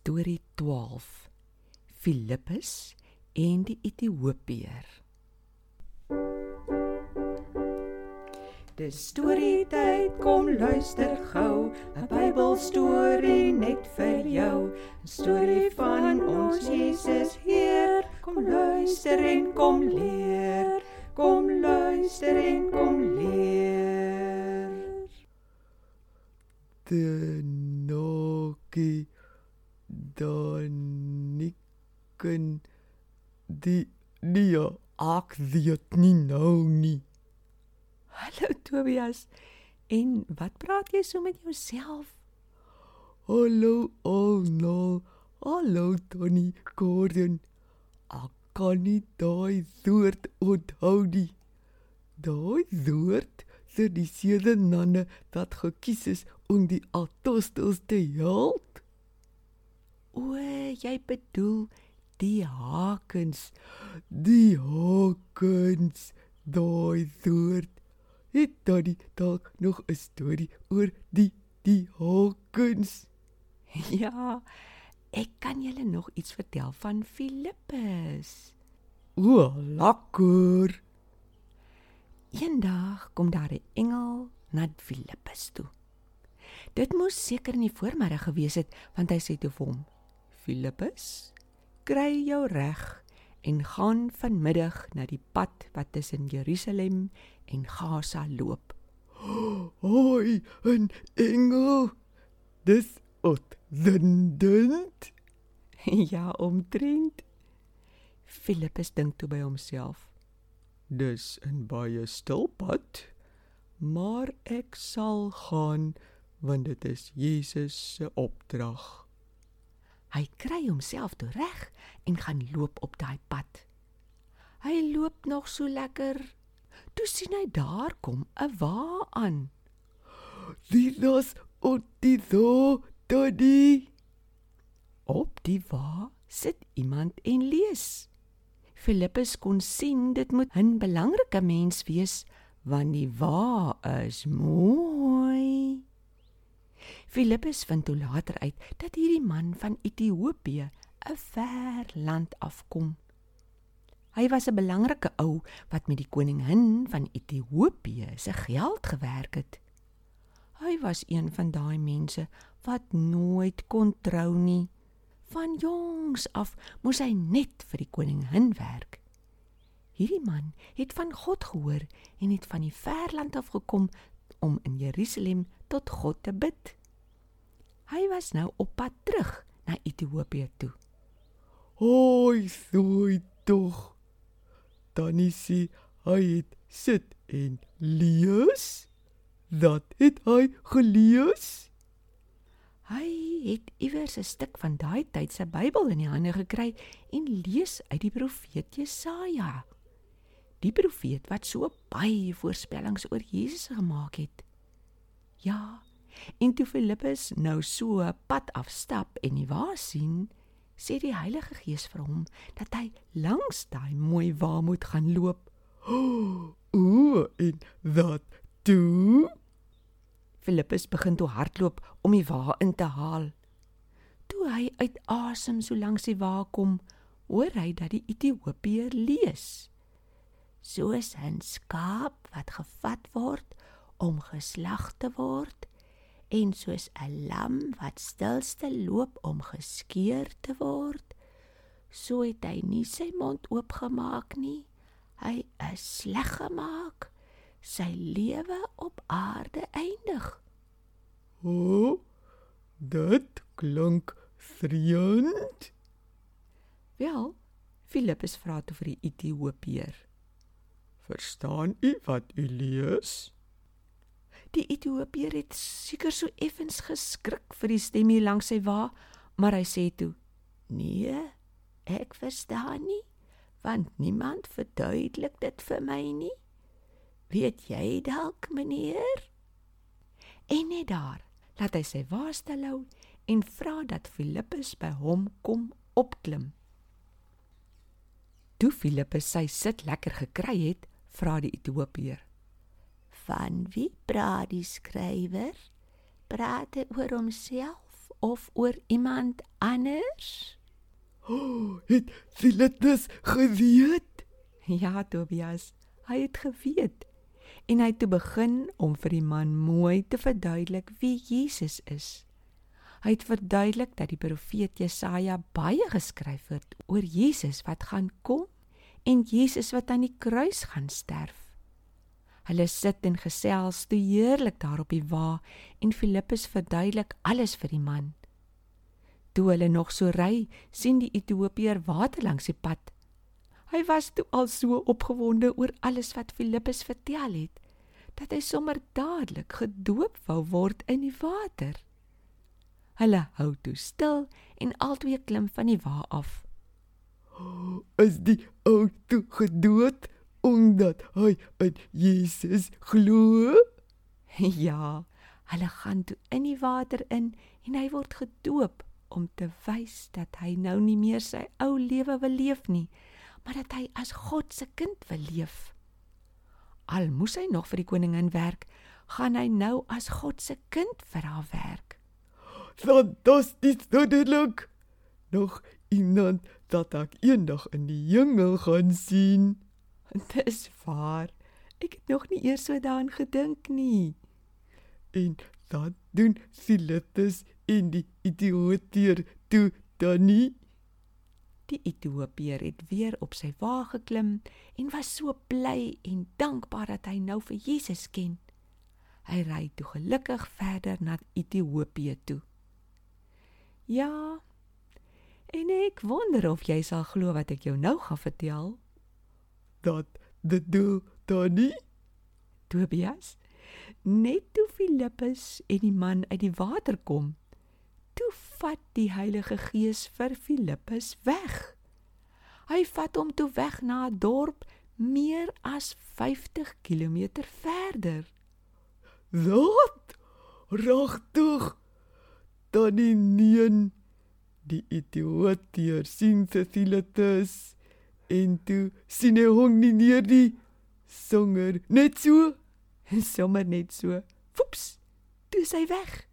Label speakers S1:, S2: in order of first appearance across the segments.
S1: Storie 12. Filippus en die Ethiopiër.
S2: Dis storie tyd, kom luister gou, 'n Bybelstorie net vir jou. 'n Storie van ons Jesus Heer. Kom luister en kom leer. Kom luister en kom leer.
S3: De noki daniken die die ek weet nie nou nie.
S1: Hallo Tobias. En wat praat jy so met jouself?
S3: Hallo Arnold. Hallo Tony Gordon. Ek kan nie daai soort onthou nie. Daai soort vir die sewe nanne wat gekies is om die apostels te help.
S1: O, jy bedoel die hakens.
S3: Die hakens, daai soort. Het Tony dalk nog 'n storie oor die die hakens?
S1: Ja, ek kan julle nog iets vertel van Filippus.
S3: O, lekker.
S1: Eendag kom daar 'n engel na Filippus toe. Dit moes seker in die voormiddag gewees het, want hy sê toe vir hom: "Filippus, kry jou reg en gaan vanmiddag na die pad wat tussen Jerusalem en Gaza loop."
S3: Hoi, 'n engel. Dis uitzendend.
S1: ja, omtrent. Filippus dink toe by homself:
S3: Dis 'n baie stil pad, maar ek sal gaan want dit is Jesus se opdrag.
S1: Hy kry homself toe reg en gaan loop op daai pad. Hy loop nog so lekker. Toe sien hy daar kom 'n wa aan.
S3: Op die zo todi.
S1: Op die wa sit iemand en lees. Filippus kon sien dit moet 'n belangrike mens wees want die wa is mooi. Filippus vind toe later uit dat hierdie man van Ethiopië 'n ver land afkom. Hy was 'n belangrike ou wat met die koningin van Ethiopië se geld gewerk het. Hy was een van daai mense wat nooit kon trou nie. Van jongs af moes hy net vir die koningin werk. Hierdie man het van God gehoor en het van die verland af gekom om in Jerusalem tot God te bid. Hy was nou op pad terug na Ethiopië toe.
S3: Hoi, soi tog. Is hy, hy het sit en lees. Dat het hy gelees.
S1: Hy het iewers 'n stuk van daai tyd se Bybel in die hande gekry en lees uit die profeet Jesaja. Die profeet wat so baie voorspellings oor Jesus gemaak het. Ja, en toe Filippus nou so pad afstap en die wa sien, sê die Heilige Gees vir hom dat hy langs daai mooi wa moet gaan loop.
S3: O, en dat toe
S1: Filippus begin toe hardloop om die wa in te haal. Toe hy uit asem so langs die wa kom, hoor hy dat die Ethiopiër lees. Soos 'n skaap wat gevat word om geslag te word en soos 'n lam wat stilste loop om geskeur te word, so het hy nie sy mond oopgemaak nie. Hy is sleg gemaak sy lewe op aarde eindig.
S3: O, dit klink vreemd.
S1: Wel, Filippus vra toe vir die Ethiopiër.
S3: Verstaan u wat u lees?
S1: Die Ethiopiër het seker so effens geskrik vir die stem hier langs sy wa, maar hy sê toe: "Nee, ek verstaan nie, want niemand verduidelik dit vir my nie." Weet jy dalk, meneer? En net daar, laat hy sy wa stilhou en vra dat Filippus by hom kom opklim. Toe Filippus sy sit lekker gekry het, vra die Ethiopiër: "Van wie praat die skrywer? Praat hy oor homself of oor iemand anders?
S3: Oh, het Philetus geweet?
S1: Ja, Tobias, hy het geweet. En hy het toe begin om vir die man mooi te verduidelik wie Jesus is. Hy het verduidelik dat die profeet Jesaja baie geskryf het oor Jesus wat gaan kom en Jesus wat aan die kruis gaan sterf. Hulle sit en gesels toe heerlik daar op die wa en Filippus verduidelik alles vir die man. Toe hulle nog so ry, sien die Ethiopiër water langs die pad. Hy was toe al so opgewonde oor alles wat Filippus vertel het, dat hy sommer dadelik gedoop wou word in die water. Hulle hou toe stil en albei klim van die wa af.
S3: Is die ou toe gedood? Omdat hy in Jesus glo?
S1: Ja, hulle gaan toe in die water in en hy word gedoop om te wys dat hy nou nie meer sy ou lewe wil leef nie, maar dat hy as God se kind wil leef. Al moes hy nog vir die koningin werk, gaan hy nou as God se kind vir haar werk.
S3: Fantasties, wonderlik. Nog iemand dat ek eendag in die hemel gaan sien.
S1: Dis waar. Ek het nog nie eers so daaraan gedink nie.
S3: En dan doen Philippus in die Ethiopier toe dan nie.
S1: Die Ethiopier het weer op sy wa geklim en was so bly en dankbaar dat hy nou vir Jesus ken. Hy ry toe gelukkig verder na Ethiopië toe. Ja. En ek wonder of jy sal glo wat ek jou nou gaan vertel
S3: dat dit doel daar nie.
S1: Tobias net toe Filippus en die man uit die water kom toe vat die Heilige Gees vir Filippus weg. Hy vat hom toe weg na 'n dorp meer as 50 km verder.
S3: Wat? Regtig dan nie neen die Ethiopier sien Cecilitus en toe sien hy hom nie neer die songer net so
S1: en sommer net so woeps toe sy weg.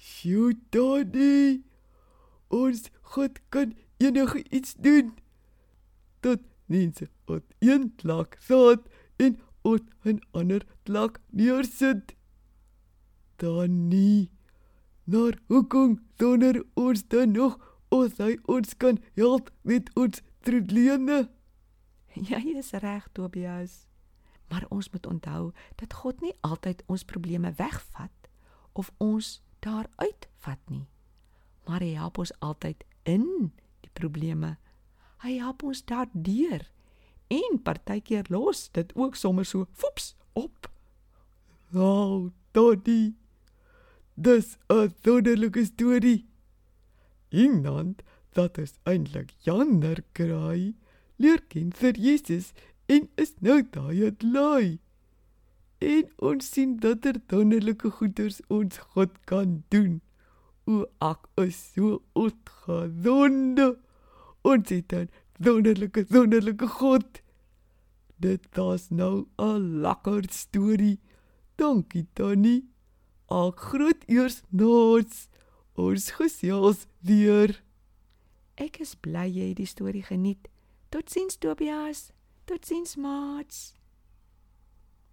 S3: Sjoe daddy ons God kan enige iets doen. Tot mense op een plek saad en op 'n ander plek neersit. Dan nie naar hoekom sonder ons dan nog ons hy ons kan help met ons Trudlene.
S1: Jy is reg, Tobias. Maar ons moet onthou dat God nie altyd ons probleme wegvat of ons daaruit vat nie. Maar hy help ons altyd in die probleme. Hy help ons daardeur en partykeer los dit ook sommer so foeps op.
S3: Nou, Toddy. Dis 'n wonderlike storie. Iemand dat is eintlik Janner kraai, leer ken vir Jesus en is nou daai het lui. En ons sien dat er wonderlike goeders ons God kan doen. O ek is so opgewonde. Ons het 'n wonderlike wonderlike God. Dit was nou 'n lekker storie. Dankie Tannie. Ek groet eers noods. Ons gesels weer.
S1: Ek is bly jy het die storie geniet. Totsiens Tobias. Totsiens maats.